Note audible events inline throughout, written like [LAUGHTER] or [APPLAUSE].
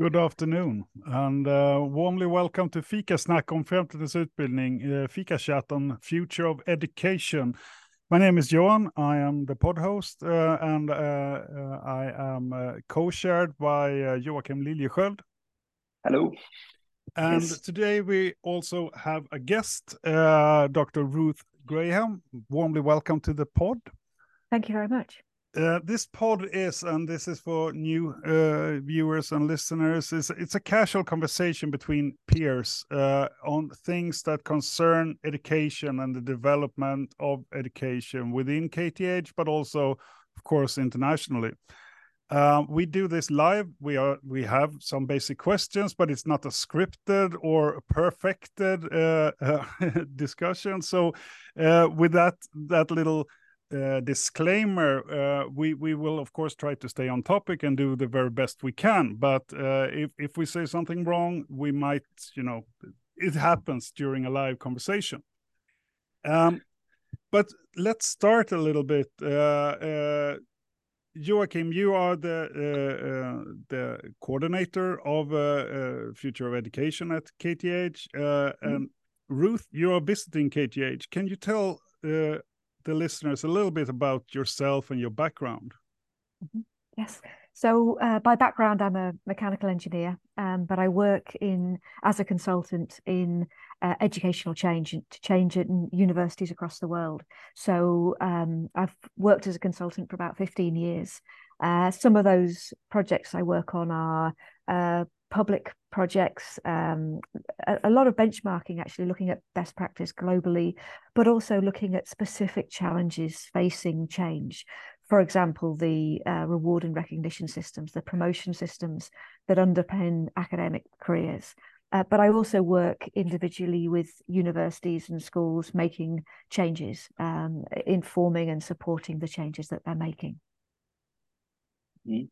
Good afternoon and uh, warmly welcome to Fikasnack on Framtidens uh, Fika Chat on Future of Education. My name is Johan. I am the pod host uh, and uh, uh I am uh, co-shared by uh, Joakim Lilliesköld. Hello. And yes. today we also have a guest, Dr. Ruth Graham. Warmly welcome to the pod. Thank you very much. Uh, this pod is, and this is for new uh, viewers and listeners, is it's a casual conversation between peers uh, on things that concern education and the development of education within KTH, but also, of course, internationally. Uh, we do this live. We are we have some basic questions, but it's not a scripted or perfected uh, [LAUGHS] discussion. So, with that that little uh, disclaimer, uh, we we will of course try to stay on topic and do the very best we can. But uh, if if we say something wrong, we might, you know, it happens during a live conversation. Um, but let's start a little bit. Uh, uh, Joakim, you are the uh, the coordinator of Future of Education at KTH, mm. and Ruth, you are visiting KTH. Can you tell the listeners a little bit about yourself and your background? Mm-hmm. Yes. So uh, by background, I'm a mechanical engineer, um, but I work in as a consultant in uh, educational change to change in universities across the world. So um, I've worked as a consultant for about 15 years. Uh, some of those projects I work on are uh, public projects, um, a, a, lot of benchmarking, actually looking at best practice globally, but also looking at specific challenges facing change. For example, the uh, reward and recognition systems, the promotion systems that underpin academic careers. Uh, but I also work individually with universities and schools making changes, um, informing and supporting the changes that they're making. Mm.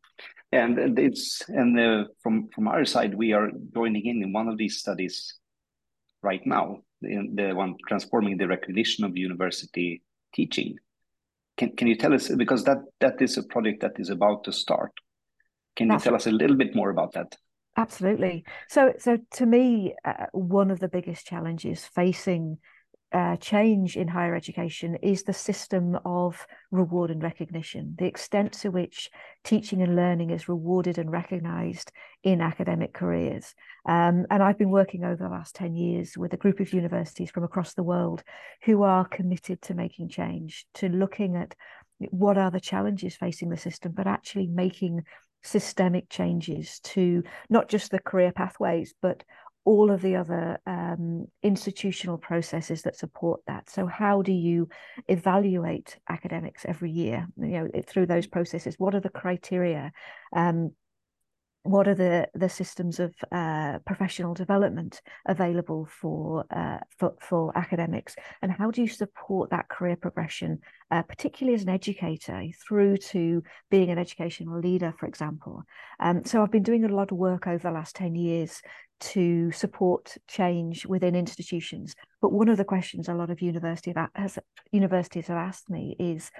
And it's and uh, from from our side, we are joining in in one of these studies right now, in the one transforming the recognition of university teaching. Can can you tell us because that that is a project that is about to start? Can That's you tell us a little bit more about that? Absolutely. So so to me, uh, one of the biggest challenges facing change in higher education is the system of reward and recognition, the extent to which teaching and learning is rewarded and recognized in academic careers. Um, and I've been working over the last 10 years with a group of universities from across the world who are committed to making change, to looking at what are the challenges facing the system, but actually making systemic changes to not just the career pathways, but all of the other um, institutional processes that support that. So, how do you evaluate academics every year? You know, through those processes, what are the criteria? Um, what are the the systems of uh, professional development available for, uh, for for academics, and how do you support that career progression, uh, particularly as an educator, through to being an educational leader, for example? Um, so I've been doing a lot of work over the last ten years to support change within institutions. But one of the questions a lot of university has, universities have asked me is,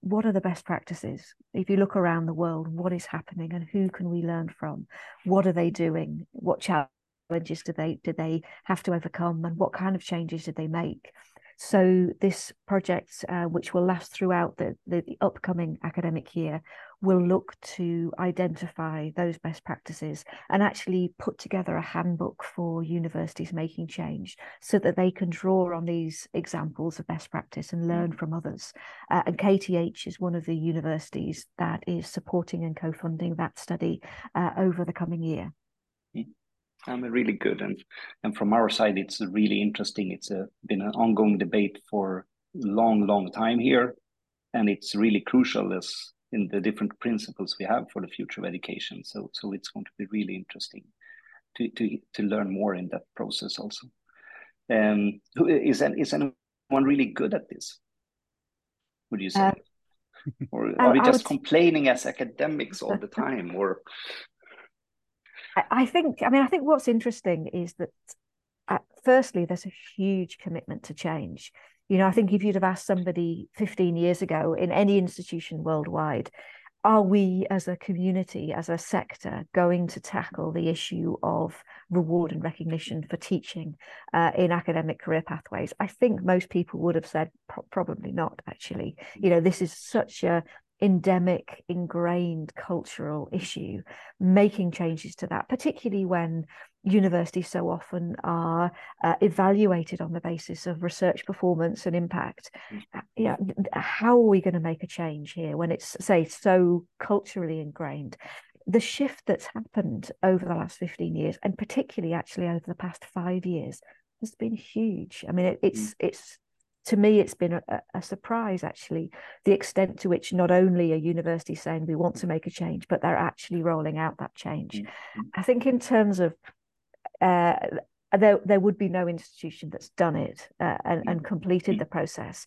what are the best practices? If you look around the world, what is happening and who can we learn from? What are they doing? What challenges do they do they have to overcome and what kind of changes did they make? So this project, uh, which will last throughout the, the, the, upcoming academic year, will look to identify those best practices and actually put together a handbook for universities making change so that they can draw on these examples of best practice and learn mm. from others. Uh, and KTH is one of the universities that is supporting and co-funding that study uh, over the coming year. Um, really good, and and from our side, it's really interesting. It's a, been an ongoing debate for a long, long time here, and it's really crucial as in the different principles we have for the future of education. So so it's going to be really interesting to to to learn more in that process also. Um, who is is anyone really good at this? Would you say? Uh, or are we just complaining as academics all the time, or I think, I mean, I think what's interesting is that, uh, firstly, there's a huge commitment to change. You know, I think if you'd have asked somebody 15 years ago in any institution worldwide, are we as a community, as a sector, going to tackle the issue of reward and recognition for teaching uh, in academic career pathways? I think most people would have said pro- probably not, actually. You know, this is such a endemic, ingrained cultural issue, making changes to that, particularly when universities so often are uh, evaluated on the basis of research performance and impact. Mm. Yeah, how are we going to make a change here when it's, say, so culturally ingrained? The shift that's happened over the last 15 years, and particularly actually over the past five years, has been huge. I mean, it, it's mm. it's to me, it's been a, a, surprise actually the extent to which not only are universities saying we want to make a change, but they're actually rolling out that change. Mm-hmm. I think in terms of uh, there there would be no institution that's done it uh, and, and completed mm-hmm. the process.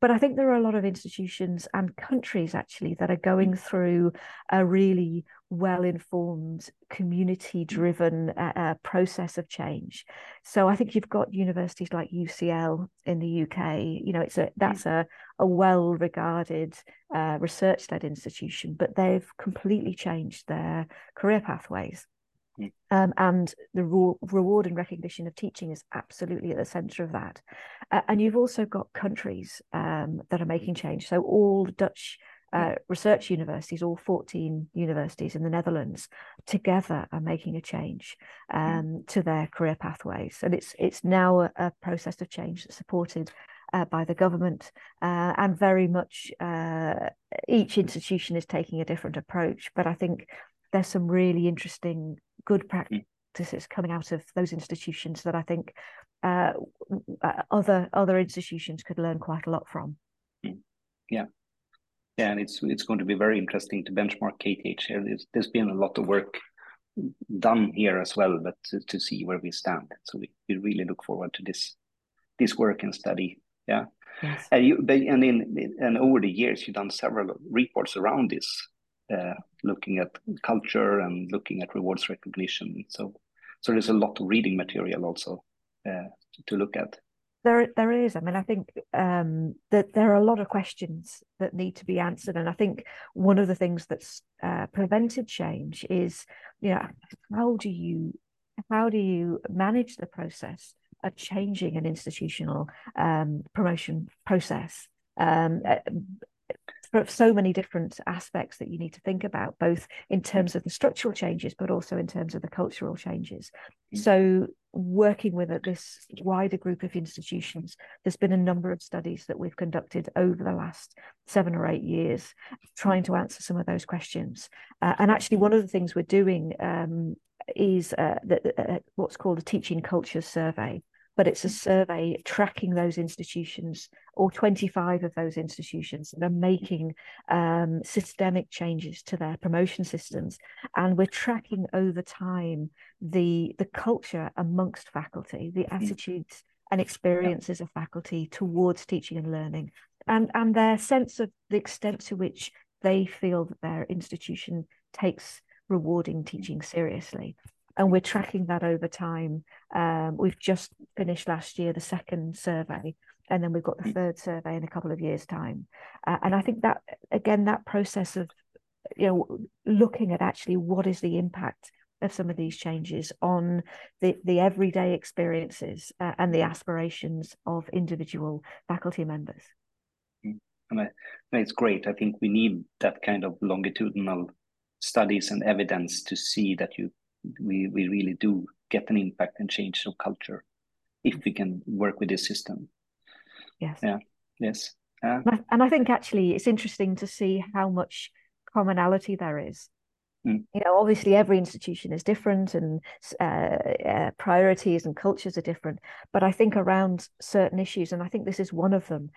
But I think there are a lot of institutions and countries actually that are going mm-hmm. through a really well informed, community driven uh, uh, process of change. So I think you've got universities like UCL in the UK. You know, it's a that's a, a well regarded uh, research led institution, but they've completely changed their career pathways. Mm. Um, and the re- reward and recognition of teaching is absolutely at the center of that. Uh, and you've also got countries um, that are making change. So all Dutch uh, research universities, all 14 universities in the Netherlands, together are making a change mm. um, to their career pathways. And it's it's now a, a process of change that's supported uh, by the government uh, and very much uh, each institution is taking a different approach. But I think there's some really interesting, good mm. practices coming out of those institutions that I think uh, uh, other other institutions could learn quite a lot from. Yeah, yeah, and it's it's going to be very interesting to benchmark KTH here. There's, there's been a lot of work done here as well, but to, to see where we stand. So we, we really look forward to this this work and study. Yeah. Yes. And you and in and over the years you've done several reports around this, uh, looking at culture and looking at rewards recognition. So so there's a lot of reading material also uh, to look at. There, there is. I mean, I think um, that there are a lot of questions that need to be answered, and I think one of the things that's uh, prevented change is, you know, how do you, how do you manage the process of changing an institutional um, promotion process? Um, uh, so many different aspects that you need to think about, both in terms of the structural changes, but also in terms of the cultural changes. Mm. So, working with this wider group of institutions, there's been a number of studies that we've conducted over the last seven or eight years, trying to answer some of those questions. Uh, and actually, one of the things we're doing um, is uh, the, uh, what's called a teaching culture survey but it's a mm. survey tracking those institutions or 25 of those institutions that are making um, systemic changes to their promotion systems and we're tracking over time the the culture amongst faculty the mm. attitudes and experiences of faculty towards teaching and learning and and their sense of the extent to which they feel that their institution takes rewarding teaching seriously and we're tracking that over time. Um, we've just finished last year the second survey, and then we've got the mm. third survey in a couple of years' time. Uh, and I think that again, that process of you know looking at actually what is the impact of some of these changes on the the everyday experiences uh, and the aspirations of individual faculty members. Mm. And, I, and it's great. I think we need that kind of longitudinal studies and evidence to see that you we we really do get an impact and change of culture if we can work with this system. Yes. Yeah. Yes. Uh, and I think actually it's interesting to see how much commonality there is. Mm. You know, obviously every institution is different, and uh, uh, priorities and cultures are different. But I think around certain issues, and I think this is one of them,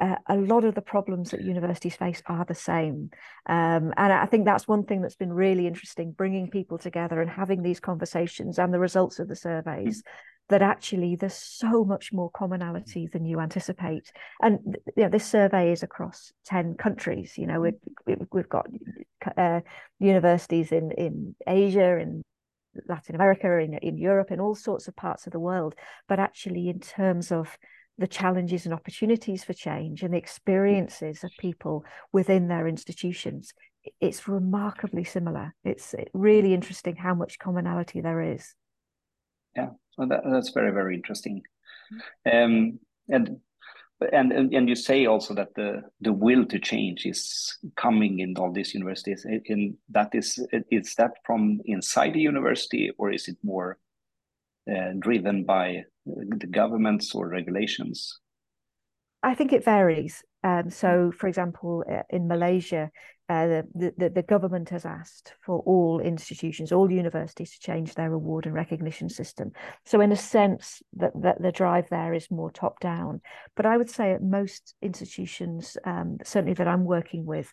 uh, a lot of the problems that universities face are the same. Um, and I think that's one thing that's been really interesting, bringing people together and having these conversations and the results of the surveys. That actually there's so much more commonality than you anticipate, and you know, this survey is across ten countries. You know, we've we've got uh, universities in in Asia, in Latin America, in in Europe, in all sorts of parts of the world. But actually, in terms of the challenges and opportunities for change and the experiences of people within their institutions it's remarkably similar. It's really interesting how much commonality there is. Yeah, well, that, that's very very interesting. Um, and and and you say also that the the will to change is coming in all these universities. In that is is that from inside the university or is it more uh, driven by the governments or regulations? I think it varies. Um, so, for example, uh, in Malaysia, uh, the, the, the government has asked for all institutions, all universities to change their award and recognition system. So, in a sense, that, that the drive there is more top down. But I would say at most institutions, um, certainly that I'm working with,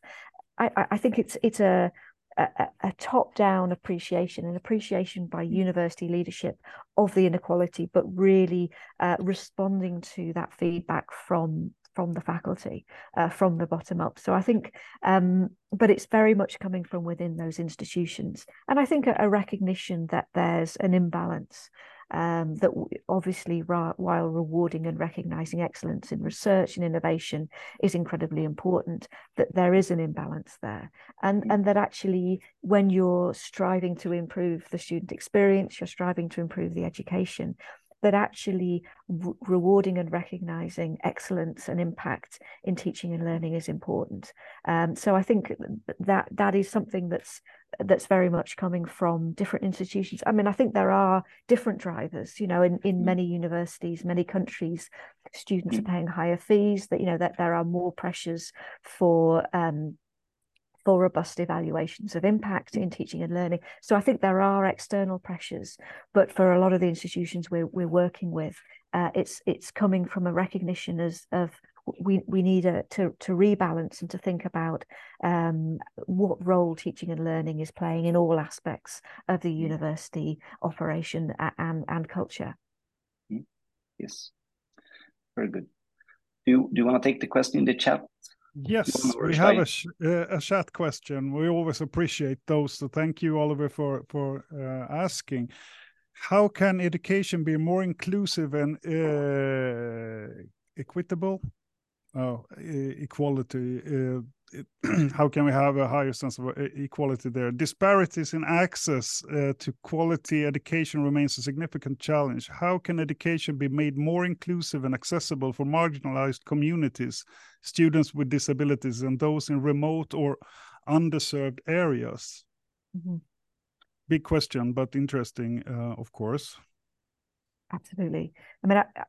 I, I think it's it's a a, a top-down appreciation, an appreciation by mm. university leadership of the inequality, but really uh, responding to that feedback from from the faculty, uh, from the bottom up. So I think, um, but it's very much coming from within those institutions, and I think a, a recognition that there's an imbalance um, that obviously while rewarding and recognizing excellence in research and innovation is incredibly important that there is an imbalance there and mm. and that actually when you're striving to improve the student experience you're striving to improve the education that actually re- rewarding and recognizing excellence and impact in teaching and learning is important. Um, so I think that that is something that's that's very much coming from different institutions. I mean, I think there are different drivers. You know, in in mm. many universities, many countries, students are mm. paying higher fees. That you know that there are more pressures for um, for robust evaluations of impact in teaching and learning. So I think there are external pressures, but for a lot of the institutions we're, we're working with, uh, it's it's coming from a recognition as of we we need a, to to rebalance and to think about um, what role teaching and learning is playing in all aspects of the university operation and and culture. Mm-hmm. Yes, very good. Do you, do you want to take the question in the chat Yes, we have a, uh, a chat question. We always appreciate those. So thank you, Oliver, for for uh, asking. How can education be more inclusive and uh, equitable? Oh, equality. Uh, [CLEARS THROAT] how can we have a higher sense of uh, equality there? Disparities in access uh, to quality education remains a significant challenge. How can education be made more inclusive and accessible for marginalized communities, students with disabilities, and those in remote or underserved areas? Mm -hmm. Big question, but interesting, uh, of course. Absolutely. I mean, I,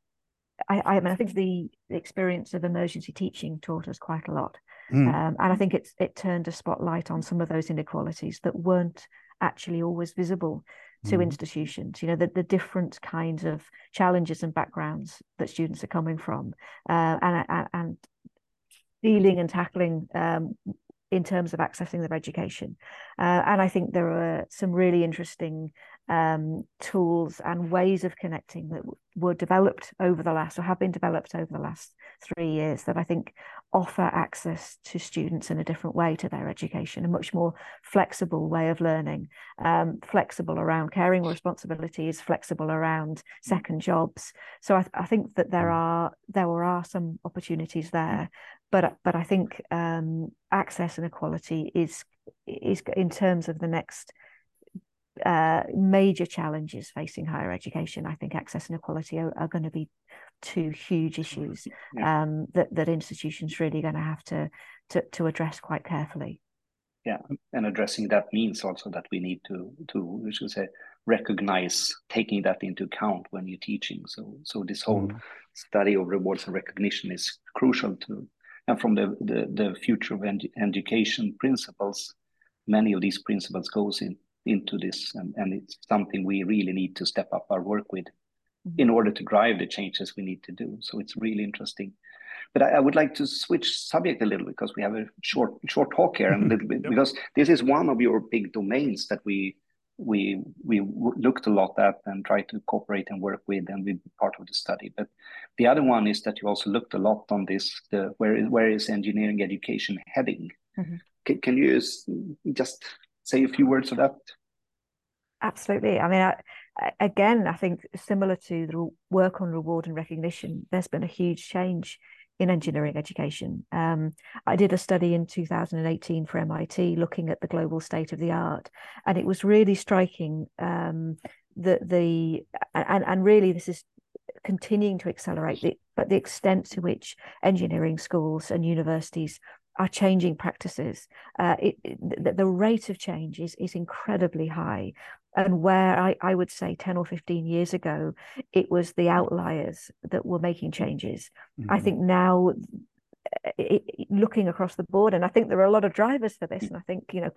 I, I, mean, I think the, the experience of emergency teaching taught us quite a lot. Mm. Um, and I think it's it turned a spotlight on some of those inequalities that weren't actually always visible to mm. institutions. You know, the, the different kinds of challenges and backgrounds that students are coming from, uh, and, and, and dealing and tackling um, in terms of accessing their education. Uh, and I think there are some really interesting um, tools and ways of connecting that were developed over the last or have been developed over the last three years that I think offer access to students in a different way to their education, a much more flexible way of learning, um, flexible around caring responsibilities, flexible around second jobs. So I, I, think that there are there are some opportunities there, but but I think um, access and equality is is in terms of the next uh, major challenges facing higher education. I think access and equality are, are going to be two huge issues yeah. um, that that institutions really going to have to, to to address quite carefully. Yeah, and addressing that means also that we need to to we should say recognize taking that into account when you're teaching. So so this whole mm. study of rewards and recognition is crucial to and from the the, the future of education principles, many of these principles goes in into this and, and it's something we really need to step up our work with. In order to drive the changes we need to do so it's really interesting but I, I, would like to switch subject a little because we have a short short talk here and a little bit [LAUGHS] yep. because this is one of your big domains that we we we looked a lot at and tried to cooperate and work with and be part of the study but the other one is that you also looked a lot on this the where is where is engineering education heading mm-hmm. can, can you just say a few words of that Absolutely. I mean, I, again, I think similar to the work on reward and recognition, there's been a huge change in engineering education. Um, I did a study in 2018 for MIT looking at the global state of the art, and it was really striking um, that the and and really this is continuing to accelerate the but the extent to which engineering schools and universities are changing practices. Uh, it, it, the, rate of change is, is incredibly high. And where I, I would say 10 or 15 years ago, it was the outliers that were making changes. Mm-hmm. I think now looking across the board and i think there are a lot of drivers for this and i think you know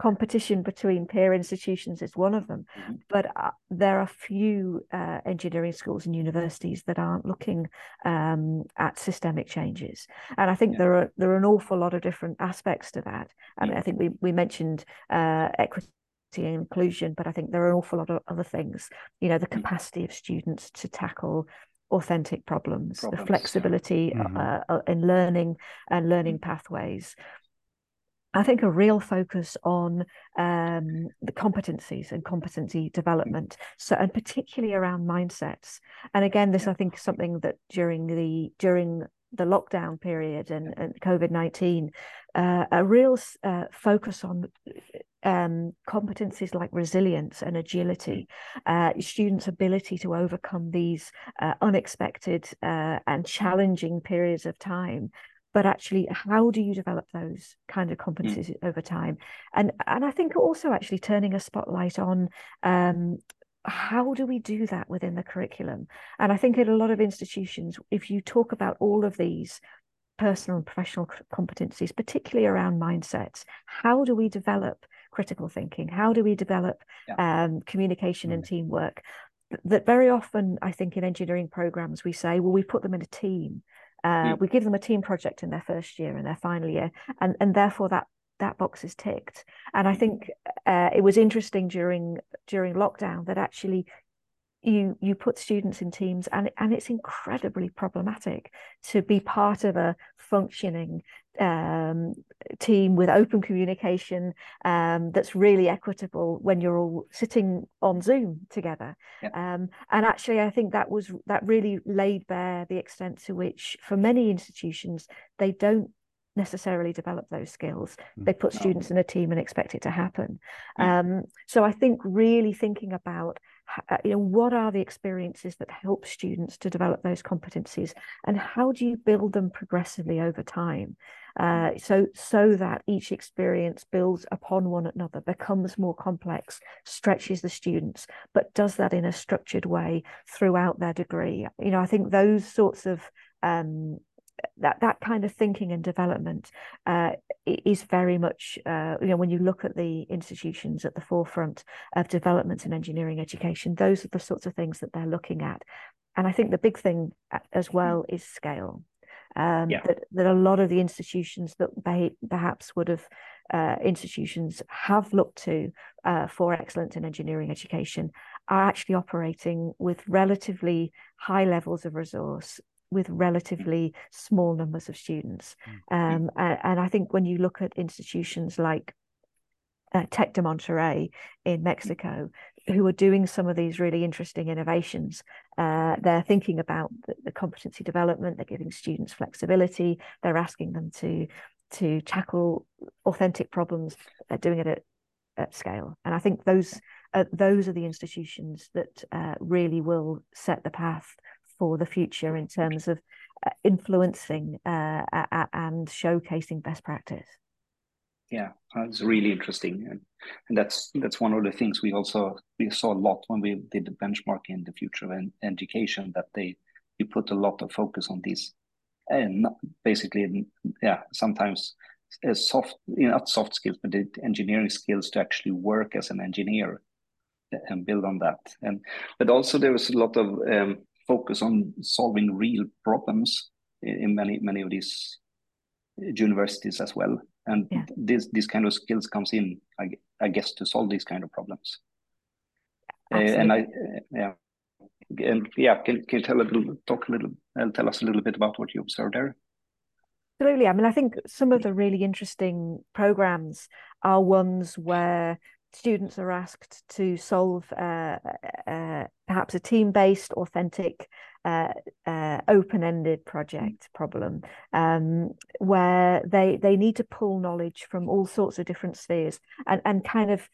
competition between peer institutions is one of them mm-hmm. but uh, there are few uh, engineering schools and universities that aren't looking um, at systemic changes and i think yeah. there are there are an awful lot of different aspects to that and yeah. i think we we mentioned uh, equity and inclusion but i think there are an awful lot of other things you know the mm. capacity of students to tackle authentic problems, problems the flexibility yeah. mm-hmm. uh, uh in learning and learning mm-hmm. pathways. I think a real focus on um, the competencies and competency development, so and particularly around mindsets. And again, this I think is something that during the during the lockdown period and, and COVID nineteen, uh, a real uh, focus on um, competencies like resilience and agility, uh, students' ability to overcome these uh, unexpected uh, and challenging periods of time. But actually, how do you develop those kind of mm. competencies mm. over time? And and I think also actually turning a spotlight on um, how do we do that within the curriculum? And I think in a lot of institutions, if you talk about all of these personal and professional competencies, particularly around mindsets, how do we develop critical thinking? How do we develop yeah. um, communication mm. and teamwork? That very often, I think, in engineering programs, we say, well, we put them in a team. Uh, We give them a team project in their first year and their final year, and and therefore that that box is ticked. And I think uh, it was interesting during during lockdown that actually you you put students in teams and and it's incredibly problematic to be part of a functioning um, team with open communication um, that's really equitable when you're all sitting on Zoom together. Yep. Um, and actually, I think that was that really laid bare the extent to which, for many institutions, they don't necessarily develop those skills. Mm. They put students in a team and expect it to happen. Mm. so I think really thinking about you know what are the experiences that help students to develop those competencies and how do you build them progressively over time? Uh, so so that each experience builds upon one another becomes more complex stretches the students but does that in a structured way throughout their degree. You know i think those sorts of um, that that kind of thinking and development uh, is very much uh, you know when you look at the institutions at the forefront of development and engineering education those are the sorts of things that they're looking at. And i think the big thing uh, as well is scale. Um, yeah. that, that a lot of the institutions that they perhaps would have uh, institutions have looked to uh, for excellence in engineering education are actually operating with relatively high levels of resource with relatively small numbers of students. Mm. Um, and, and, I think when you look at institutions like uh, Tec de Monterrey in Mexico, who are doing some of these really interesting innovations, uh, they're thinking about the, the, competency development. They're giving students flexibility. They're asking them to to tackle authentic problems. They're doing it at, at scale, and I think those uh, those are the institutions that uh, really will set the path for the future in terms of uh, influencing uh, and showcasing best practice. Yeah, it's really interesting, and, and that's that's one of the things we also we saw a lot when we did the benchmarking in the future of education that they you put a lot of focus on these and basically yeah sometimes soft you know, not soft skills but the engineering skills to actually work as an engineer and build on that and but also there was a lot of um, focus on solving real problems in many many of these universities as well. And yeah. this this kind of skills comes in I, I guess to solve these kind of problems. Uh, and i uh, yeah. And yeah can, can you tell a little talk a little uh, tell us a little bit about what you observed there? Absolutely. I mean i think some of the really interesting programs are ones where students are asked to solve uh, uh, perhaps a team-based, authentic, uh, uh, open-ended project problem, um, where they they need to pull knowledge from all sorts of different spheres and and kind of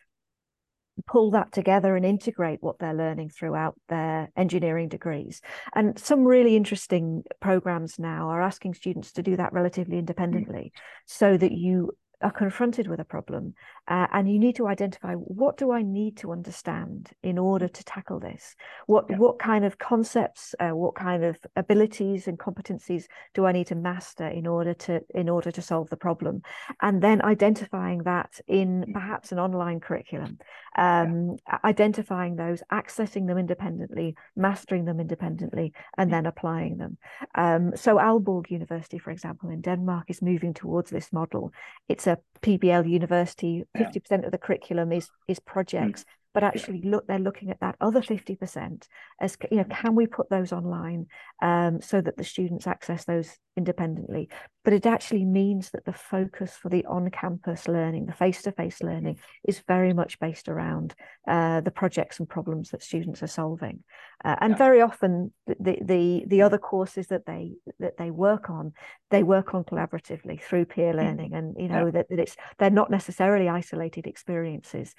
pull that together and integrate what they're learning throughout their engineering degrees. And some really interesting programs now are asking students to do that relatively independently so that you are confronted with a problem uh, and you need to identify what do i need to understand in order to tackle this what yeah. what kind of concepts uh, what kind of abilities and competencies do i need to master in order to in order to solve the problem and then identifying that in mm. perhaps an online curriculum um, yeah. identifying those accessing them independently mastering them independently and mm. then applying them um, so aalborg university for example in denmark is moving towards this model it's a PBL university, 50% of the curriculum is is projects, mm. But actually yeah. look they're looking at that other 50% as you know, can we put those online um, so that the students access those independently? But it actually means that the focus for the on-campus learning, the face-to-face learning, is very much based around uh, the projects and problems that students are solving. Uh, and yeah. very often the, the the other courses that they that they work on, they work on collaboratively through peer mm. learning, and you know that, that it's they're not necessarily isolated experiences.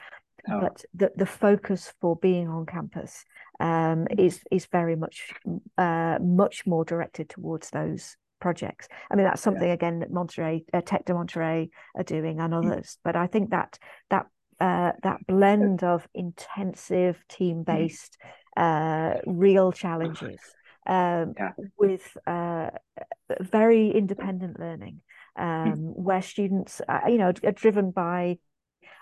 Oh. But the, the focus for being on campus um, is is very much uh, much more directed towards those projects. I mean, that's something yeah. again that Monterrey, uh, Tec de Monterrey are doing, and mm. others. Mm. But I think that that uh, that blend of intensive team based, mm. uh, real challenges um, yeah. with uh, very independent learning, mm. um, mm. where students, uh, you know, are driven by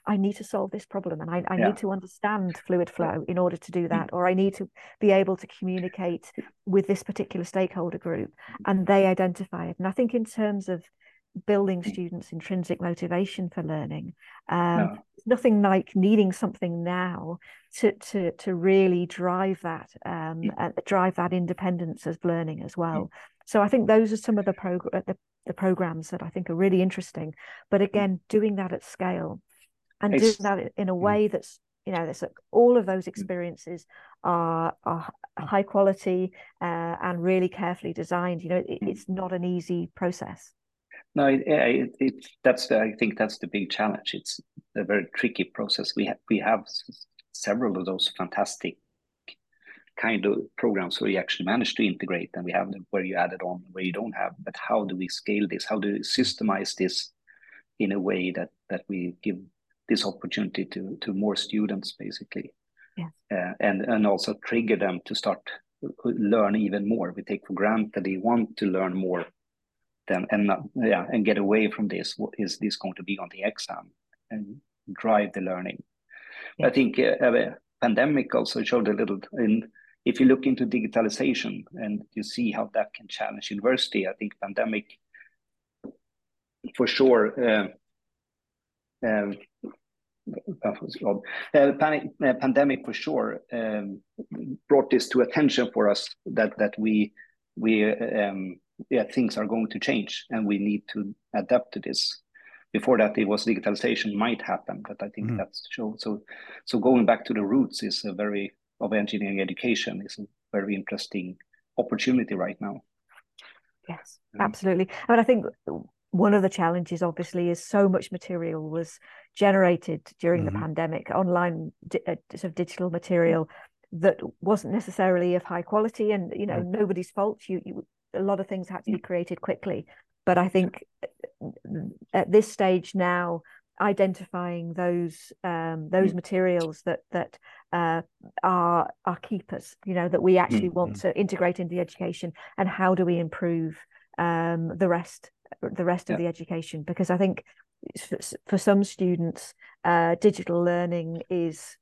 I need to solve this problem and I, I yeah. need to understand fluid flow in order to do mm. that, or I need to be able to communicate with this particular stakeholder group and they identify it. And I think in terms of building mm. students' intrinsic motivation for learning, um, no. nothing like needing something now to to to really drive that um, mm. uh, drive that independence of learning as well. So I think those are some of the, prog- uh, the the programs that I think are really interesting. But again, doing that at scale and it's, doing that in a mm. way that's you know that's all of those mm. experiences are are high quality uh, and really carefully designed you know it, mm. it's not an easy process no it, it, it, that's the, i think that's the big challenge it's a very tricky process we have we have several of those fantastic kind of programs where you actually manage to integrate and we have them where you add it on where you don't have but how do we scale this how do we systemize this in a way that that we give this opportunity to to more students basically yes. uh, and and also trigger them to start learn even more we take for granted they want to learn more then and yeah and get away from this what is this going to be on the exam and drive the learning yes. i think uh, pandemic also showed a little in if you look into digitalization and you see how that can challenge university i think pandemic for sure uh, um, uh, panic, uh, pandemic for sure um, brought this to attention for us that that we we um, yeah things are going to change and we need to adapt to this. Before that, it was digitalization might happen, but I think mm. that's so. So so going back to the roots is a very of engineering education is a very interesting opportunity right now. Yes, absolutely. I mean, I think one of the challenges obviously is so much material was generated during mm-hmm. the pandemic online di- uh, sort of digital material that wasn't necessarily of high quality and you know mm-hmm. nobody's fault you, you a lot of things had to be created quickly but i think uh, at this stage now identifying those um, those mm-hmm. materials that that uh, are are keepers you know that we actually want mm-hmm. to integrate into the education and how do we improve um, the rest the rest yeah. of the education because I think for some students, uh, digital learning is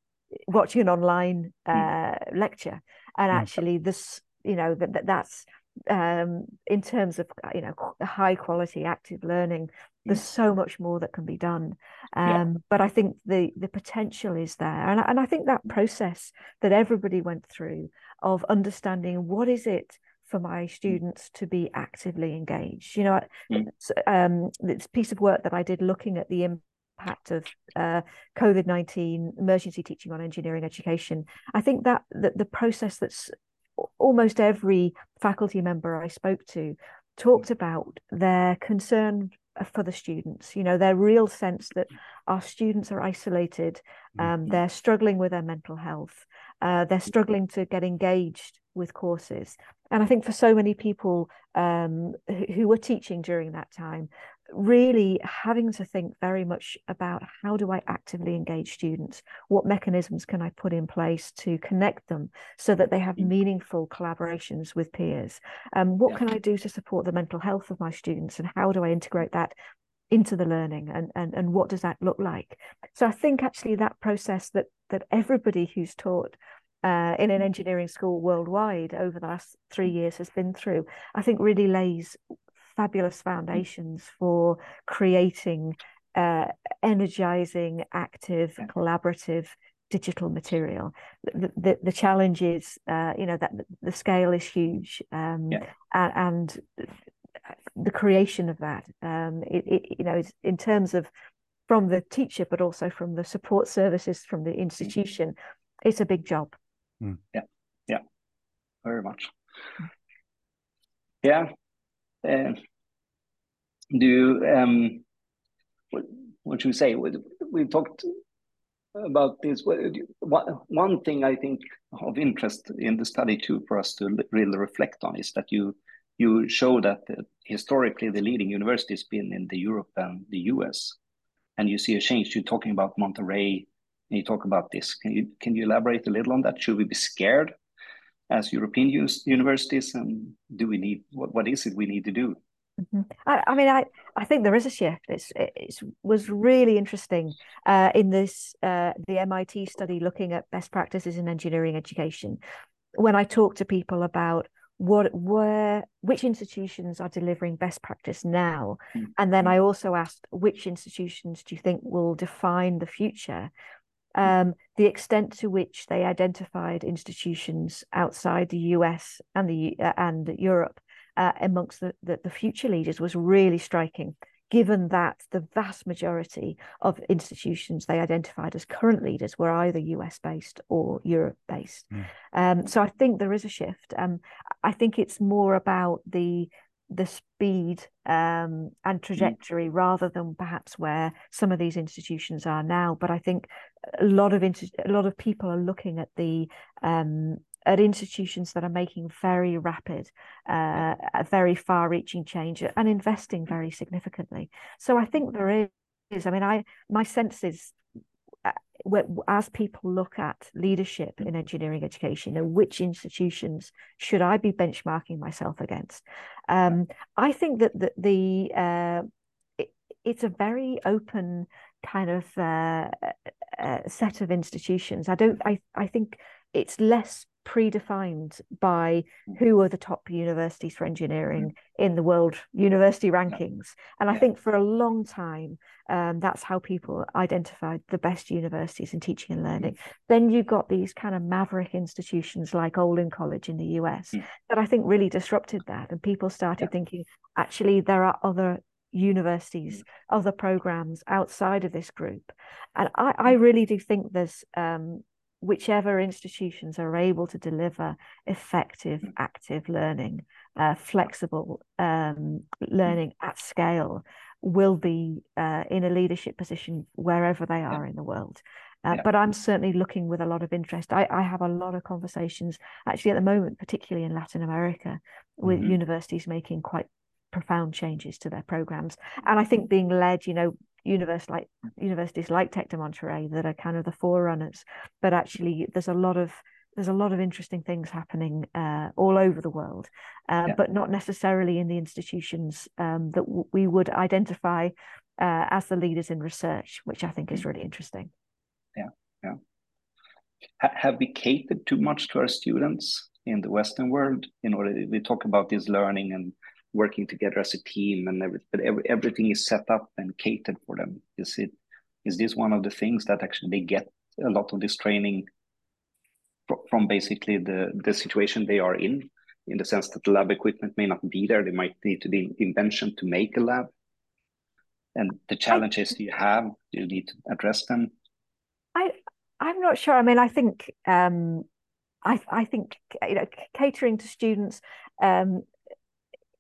watching an online hmm. uh, lecture, and mm. actually this, you know, that, that that's um, in terms of you know high quality active learning. There's hmm. so much more that can be done, um, yeah. but I think the the potential is there, and and I think that process that everybody went through of understanding what is it for my mm. students to be actively engaged. You know, mm. um, this piece of work that I did looking at the impact of uh, COVID nineteen, emergency teaching on engineering education. I think that, that the process that's almost every faculty member I spoke to talked about their concern for the students you know their real sense that our students are isolated um, mm-hmm. they're struggling with their mental health uh, they're struggling to get engaged with courses and i think for so many people um, who were teaching during that time really having to think very much about how do I actively engage students? What mechanisms can I put in place to connect them so that they have mm. meaningful collaborations with peers? Um, what yeah. can I do to support the mental health of my students and how do I integrate that into the learning and, and, and what does that look like? So I think actually that process that that everybody who's taught uh, in an mm. engineering school worldwide over the last three years has been through, I think really lays fabulous mm. foundations for creating uh, energizing, active, collaborative digital material. The, the, the challenge is, uh, you know, that the scale is huge, um, yeah. and, and, the creation of that, um, it, it, you know, in terms of from the teacher, but also from the support services from the institution, it's a big job. Mm. Yeah, yeah, very much. Yeah, uh, do you, um, what, what we say? We've talked about this. One thing I think of interest in the study too for us to really reflect on is that you you show that historically the leading university has been in the Europe and the US, and you see a change. You're talking about Monterrey, and you talk about this. Can you can you elaborate a little on that? Should we be scared as European universities, and do we need what what is it we need to do? Mm-hmm. I, I, mean, I, I think there is a shift. It's it was really interesting uh, in this uh, the MIT study looking at best practices in engineering education. When I talk to people about what where which institutions are delivering best practice now, mm-hmm. and then I also asked which institutions do you think will define the future. Um, the extent to which they identified institutions outside the US and the uh, and Europe uh, amongst the, the, the future leaders was really striking given that the vast majority of institutions they identified as current leaders were either US based or Europe based. Mm. Um, so I think there is a shift. Um, I think it's more about the the speed um, and mm. trajectory mm. rather than perhaps where some of these institutions are now. But I think a lot of a lot of people are looking at the um, at institutions that are making very rapid, uh, very far-reaching change and investing very significantly. So I think there is. I mean, I my sense is as people look at leadership in engineering education and which institutions should I be benchmarking myself against, um, I think that the, the uh, it, it's a very open kind of uh, uh, set of institutions. I don't. I I think it's less predefined by who are the top universities for engineering in the world university rankings. And I think for a long time, um, that's how people identified the best universities in teaching and learning. Then you got these kind of maverick institutions like Olin College in the US mm. that I think really disrupted that. And people started thinking, actually, there are other universities, other programs outside of this group. And I, I really do think there's um, whichever institutions are able to deliver effective active learning uh, flexible um, learning at scale will be uh, in a leadership position wherever they are yeah. in the world uh, yeah. but i'm certainly looking with a lot of interest I, I, have a lot of conversations actually at the moment particularly in latin america with mm-hmm. universities making quite profound changes to their programs and i think being led you know university like universities like Tec de Monterrey that are kind of the forerunners. But actually, there's a lot of there's a lot of interesting things happening uh, all over the world, uh, yeah. but not necessarily in the institutions um, that w- we would identify uh, as the leaders in research, which I think is really interesting. Yeah, yeah. H- have we catered too much to our students in the Western world? In order, we talk about this learning and working together as a team and everything but every, everything is set up and catered for them is it is this one of the things that actually they get a lot of this training from basically the the situation they are in in the sense that the lab equipment may not be there they might need to be invention to make a lab and the challenges you have, you need to address them. I I'm not sure. I mean, I think um, I I think you know catering to students um,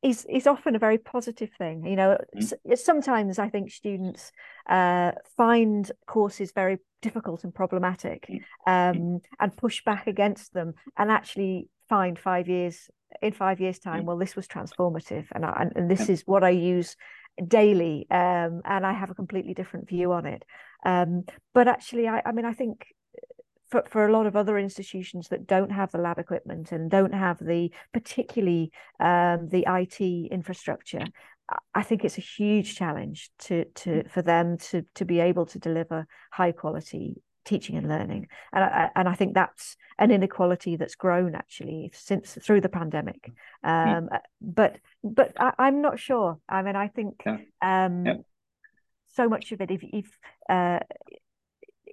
is is often a very positive thing. You know, mm. sometimes I think students uh, find courses very difficult and problematic, mm. um, and push back against them, and actually find five years in five years' time, mm. well, this was transformative, and I, and this is what I use daily, um, and I have a completely different view on it. Um, but actually, I, I mean, I think for, for a lot of other institutions that don't have the lab equipment and don't have the particularly um, the IT infrastructure, I think it's a huge challenge to to mm. for them to to be able to deliver high quality teaching and learning, and I, and I think that's an inequality that's grown actually since through the pandemic. Mm. Um, but but I, am not sure. I mean, I think yeah. Um, yeah. so much of it, if if uh,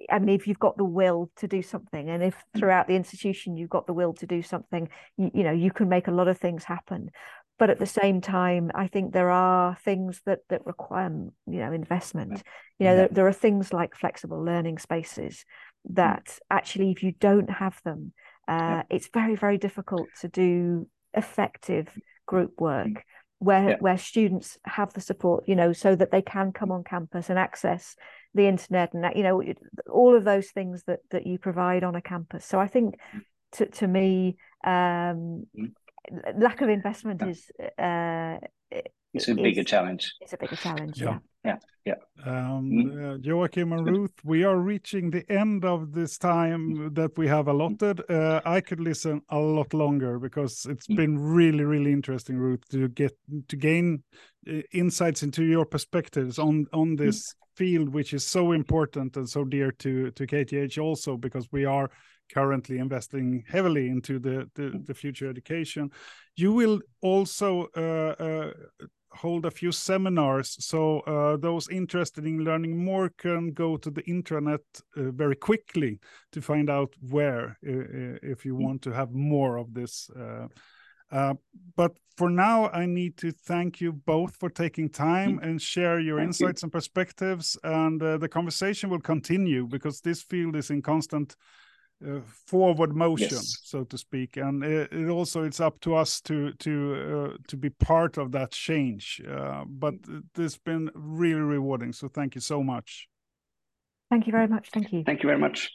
I mean, if you've got the will to do something, and if mm. throughout the institution you've got the will to do something, you, you know, you can make a lot of things happen. But at the same time, I think there are things that that require, you know, investment. You know, yeah. there, there are things like flexible learning spaces mm. that mm. actually, if you don't have them, uh, it's very, very difficult to do effective group work mm. where yeah. where students have the support you know so that they can come on campus and access the internet and you know all of those things that that you provide on a campus so i think to to me um, mm. lack of investment is uh, it's a bigger challenge. it's a bigger challenge yeah. yeah. Yeah um, mm. uh, Joakim and ruth we are reaching the end of this time that we have allotted. Uh, i could listen a lot longer because it's been really really interesting ruth to get to gain uh, insights into your perspectives on on this field which is so important and so dear to to KTH also because we are currently investing heavily into the the, the future education. You will also uh, uh, hold a few seminars, so uh, those interested in learning more can go to the intranet uh, very quickly to find out where if you want to have more of this uh, uh, but for now, I need to thank you both for taking time mm. and share your thank insights you. and perspectives. And uh, the conversation will continue because this field is in constant uh, forward motion, yes. so to speak. And it, it, also it's up to us to to uh, to be part of that change. Uh, but it's been really rewarding. So thank you so much. Thank you very much. Thank you. Thank you very much.